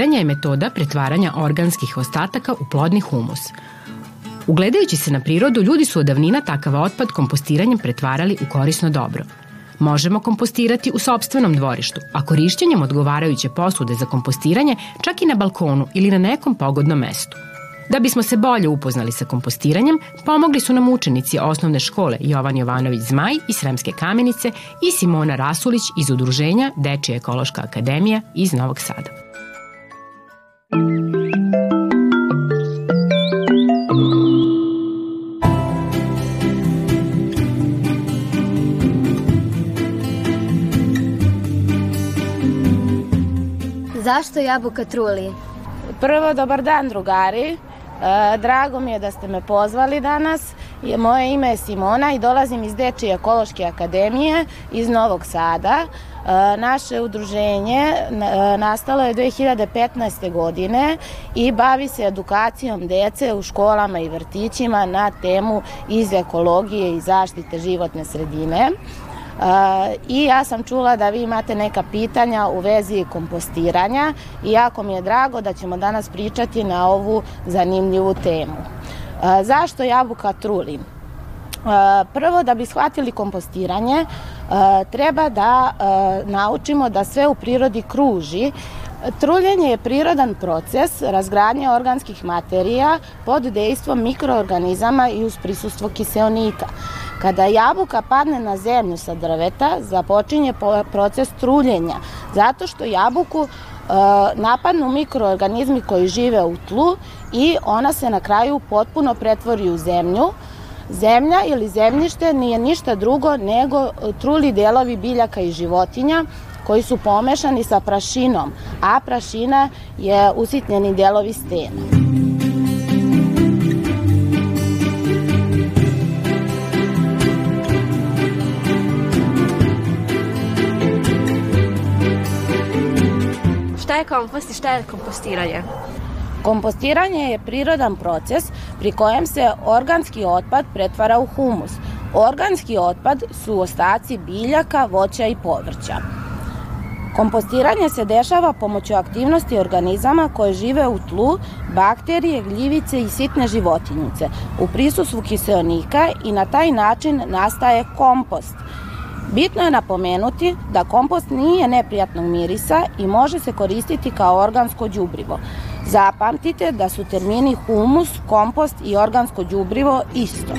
Kompostiranje je metoda pretvaranja organskih ostataka u plodni humus. Ugledajući se na prirodu, ljudi su od davnina takav otpad kompostiranjem pretvarali u korisno dobro. Možemo kompostirati u sobstvenom dvorištu, a korišćenjem odgovarajuće posude za kompostiranje čak i na balkonu ili na nekom pogodnom mestu. Da bismo se bolje upoznali sa kompostiranjem, pomogli su nam učenici osnovne škole Jovan Jovanović Zmaj iz Sremske kamenice i Simona Rasulić iz udruženja Dečija ekološka akademija iz Novog Sada. Zašto jabuka truli? Prvo, dobar dan drugari. E, drago mi je da ste me pozvali danas. Moje ime je Simona i dolazim iz Dečije ekološke akademije iz Novog Sada. E, naše udruženje e, nastalo je 2015. godine i bavi se edukacijom dece u školama i vrtićima na temu iz ekologije i zaštite životne sredine. I ja sam čula da vi imate neka pitanja u vezi kompostiranja i jako mi je drago da ćemo danas pričati na ovu zanimljivu temu. Zašto jabuka truli? Prvo, da bi shvatili kompostiranje, treba da naučimo da sve u prirodi kruži Truljenje je prirodan proces razgradnje organskih materija pod dejstvom mikroorganizama i uz prisustvo kiseonika. Kada jabuka padne na zemlju sa drveta, započinje proces truljenja, zato što jabuku e, napadnu mikroorganizmi koji žive u tlu i ona se na kraju potpuno pretvori u zemlju. Zemlja ili zemljište nije ništa drugo nego truli delovi biljaka i životinja koji su pomešani sa prašinom, a prašina je usitnjeni delovi stena. Šta je kompost i šta je kompostiranje? Kompostiranje je prirodan proces pri kojem se organski otpad pretvara u humus. Organski otpad su ostaci biljaka, voća i povrća. Kompostiranje se dešava pomoću aktivnosti organizama koje žive u tlu, bakterije, gljivice i sitne životinjice u prisustvu kiseonika i na taj način nastaje kompost – Bitno je napomenuti da kompost nije neprijatnog mirisa i može se koristiti kao organsko đubrivo. Zapamtite da su termini humus, kompost i organsko đubrivo isto.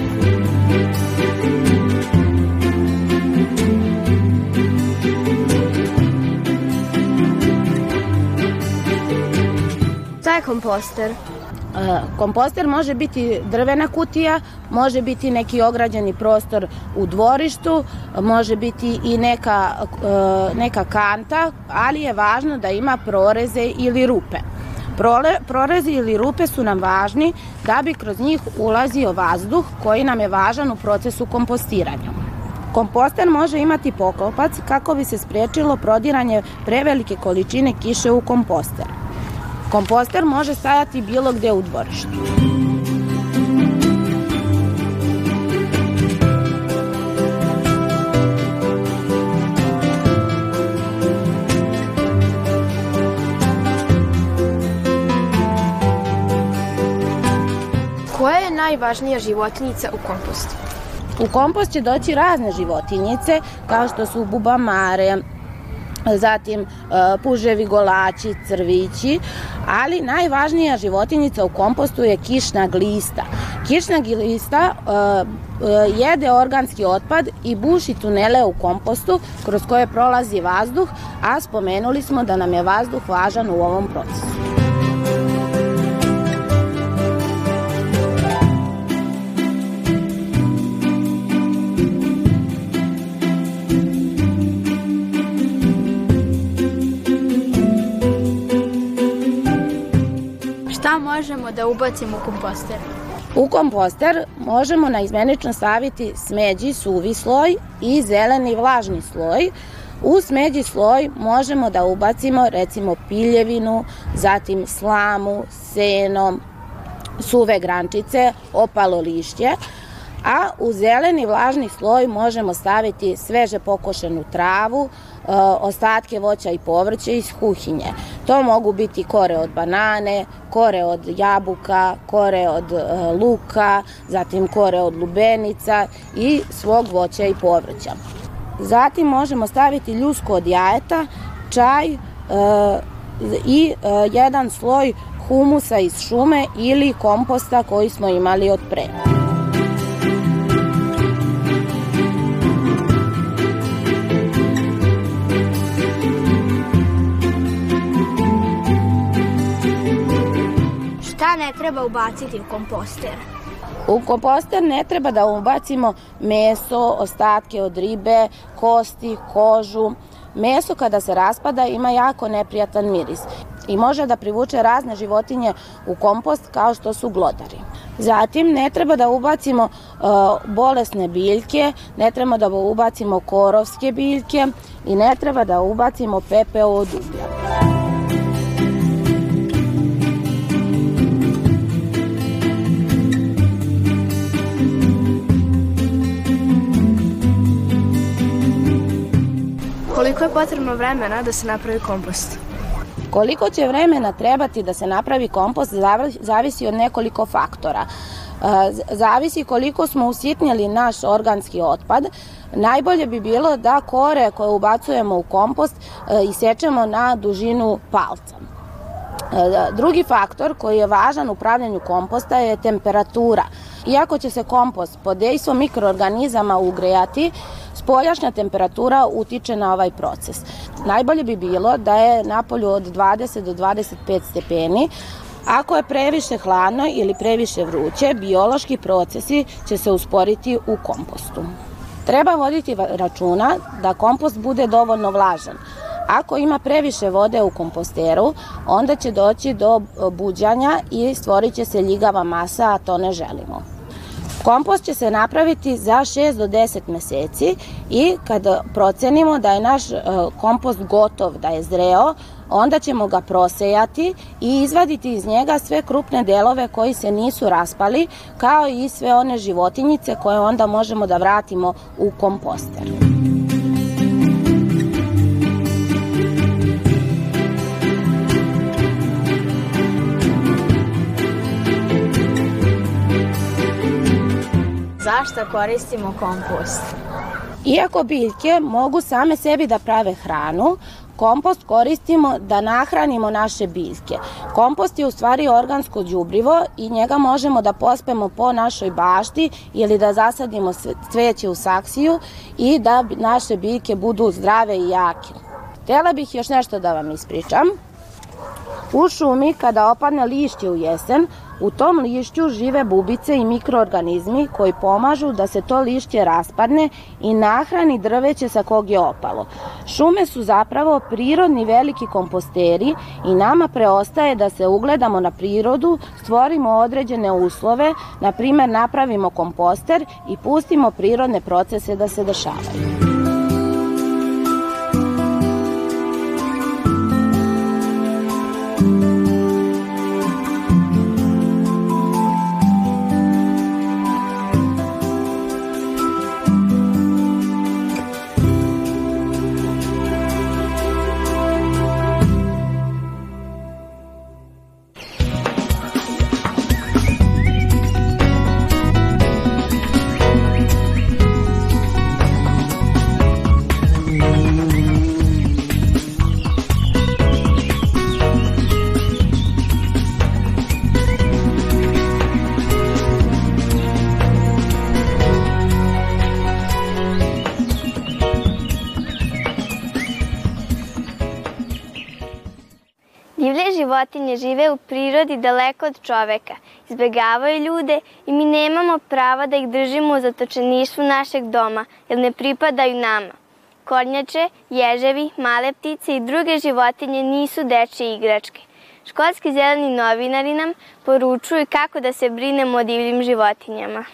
Je komposter? E, komposter može biti drvena kutija, može biti neki ograđeni prostor u dvorištu, može biti i neka, e, neka kanta, ali je važno da ima proreze ili rupe. Prole, prorezi ili rupe su nam važni da bi kroz njih ulazio vazduh koji nam je važan u procesu kompostiranja. Komposter može imati pokopac kako bi se sprečilo prodiranje prevelike količine kiše u komposter. Komposter može stajati bilo gde u dvorištu. Koja je najvažnija životinjica u kompostu? U kompost će doći razne životinjice, kao što su bubamare, zatim e, puževi, golači, crvići, ali najvažnija životinjica u kompostu je kišna glista. Kišna glista e, e, jede organski otpad i buši tunele u kompostu kroz koje prolazi vazduh, a spomenuli smo da nam je vazduh važan u ovom procesu. Možemo da ubacimo u komposter? U komposter možemo na izmenično staviti smeđi suvi sloj i zeleni vlažni sloj. U smeđi sloj možemo da ubacimo recimo piljevinu, zatim slamu, seno, suve grančice, opalo lišće, a u zeleni vlažni sloj možemo staviti sveže pokošenu travu, e, ostatke voća i povrća iz kuhinje. To mogu biti kore od banane, kore od jabuka, kore od e, luka, zatim kore od lubenica i svog voća i povrća. Zatim možemo staviti ljusko od jajeta, čaj e, i jedan sloj humusa iz šume ili komposta koji smo imali od pre. Ne treba ubaciti u komposter? U komposter ne treba da ubacimo meso, ostatke od ribe, kosti, kožu. Meso kada se raspada ima jako neprijatan miris i može da privuče razne životinje u kompost kao što su glodari. Zatim ne treba da ubacimo uh, bolesne biljke, ne treba da ubacimo korovske biljke i ne treba da ubacimo pepeo od uglja. Koliko je potrebno vremena da se napravi kompost? Koliko će vremena trebati da se napravi kompost zavisi od nekoliko faktora. E, zavisi koliko smo usitnjali naš organski otpad. Najbolje bi bilo da kore koje ubacujemo u kompost e, isečemo na dužinu palca. Drugi faktor koji je važan u pravljanju komposta je temperatura. Iako će se kompost pod dejstvom mikroorganizama ugrejati, spoljašnja temperatura utiče na ovaj proces. Najbolje bi bilo da je napolju od 20 do 25 stepeni, Ako je previše hladno ili previše vruće, biološki procesi će se usporiti u kompostu. Treba voditi računa da kompost bude dovoljno vlažan. Ako ima previše vode u komposteru, onda će doći do buđanja i stvorit će se ljigava masa, a to ne želimo. Kompost će se napraviti za 6 do 10 meseci i kada procenimo da je naš e, kompost gotov, da je zreo, onda ćemo ga prosejati i izvaditi iz njega sve krupne delove koji se nisu raspali, kao i sve one životinjice koje onda možemo da vratimo u komposter. Zašto koristimo kompost? Iako biljke mogu same sebi da prave hranu, kompost koristimo da nahranimo naše biljke. Kompost je u stvari organsko đubrivo i njega možemo da pospemo po našoj bašti ili da zasadimo cveće u saksiju i da naše biljke budu zdrave i jake. Htela bih još nešto da vam ispričam. U šumi kada opadne lišće u jesen, u tom lišću žive bubice i mikroorganizmi koji pomažu da se to lišće raspadne i nahrani drveće sa kog je opalo. Šume su zapravo prirodni veliki komposteri i nama preostaje da se ugledamo na prirodu, stvorimo određene uslove, na primer napravimo komposter i pustimo prirodne procese da se dešavaju. Životinje žive u prirodi daleko od čoveka, izbegavaju ljude i mi nemamo prava da ih držimo u zatočeništvu našeg doma, jer ne pripadaju nama. Kornjače, ježevi, male ptice i druge životinje nisu dečje igračke. Školski zeleni novinari nam poručuju kako da se brinemo o divljim životinjama.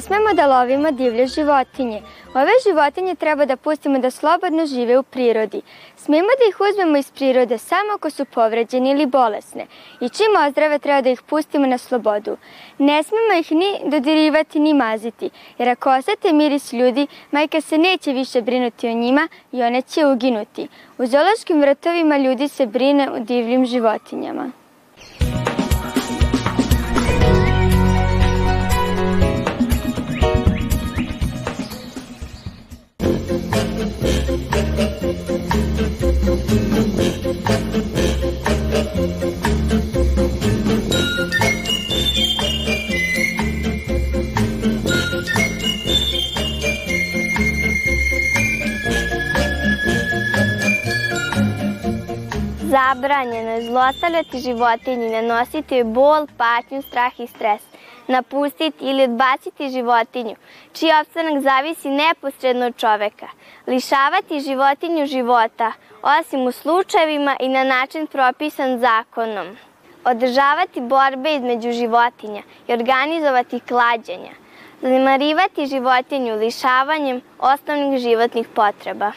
Smemo da lovimo divlje životinje. Ove životinje treba da pustimo da slobodno žive u prirodi. Smemo da ih uzmemo iz prirode samo ako su povređene ili bolesne i čim ozdrave treba da ih pustimo na slobodu. Ne smemo ih ni dodirivati ni maziti, jer ako osete miris ljudi, majka se neće više brinuti o njima i one će uginuti. U zoološkim vrtovima ljudi se brine o divljim životinjama. Zabranjeno je zlostavljati životinju, nanositi bol, patnju, strah i stres, napustiti ili odbaciti životinju, čiji opstanak zavisi neposredno od čoveka, lišavati životinju života, osim u slučajevima i na način propisan zakonom, održavati borbe između životinja i organizovati klađenja, zanemarivati životinju lišavanjem osnovnih životnih potreba.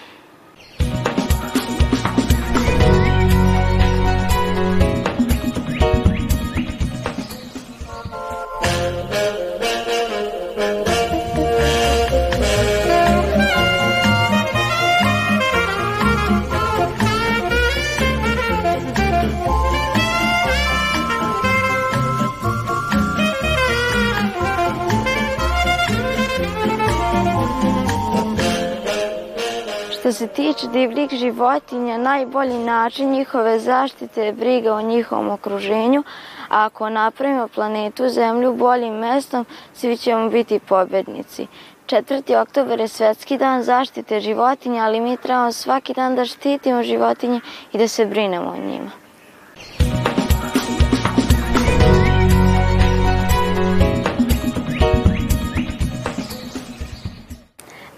Što se tiče divljih životinja, najbolji način njihove zaštite je briga o njihovom okruženju, a ako napravimo planetu Zemlju boljim mestom, svi ćemo biti pobednici. 4. oktober je svetski dan zaštite životinja, ali mi trebamo svaki dan da štitimo životinje i da se brinemo o njima.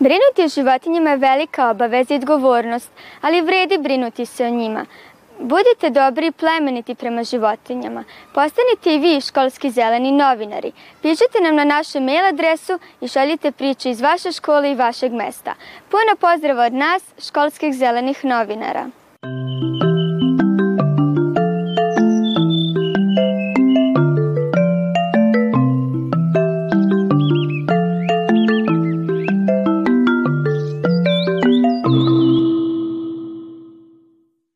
Brinuti o životinjama je velika obaveza i odgovornost, ali vredi brinuti se o njima. Budite dobri i plemeniti prema životinjama. Postanite i vi školski zeleni novinari. Pišite nam na našu mail adresu i šaljite priče iz vaše škole i vašeg mesta. Puno pozdrava od nas, školskih zelenih novinara.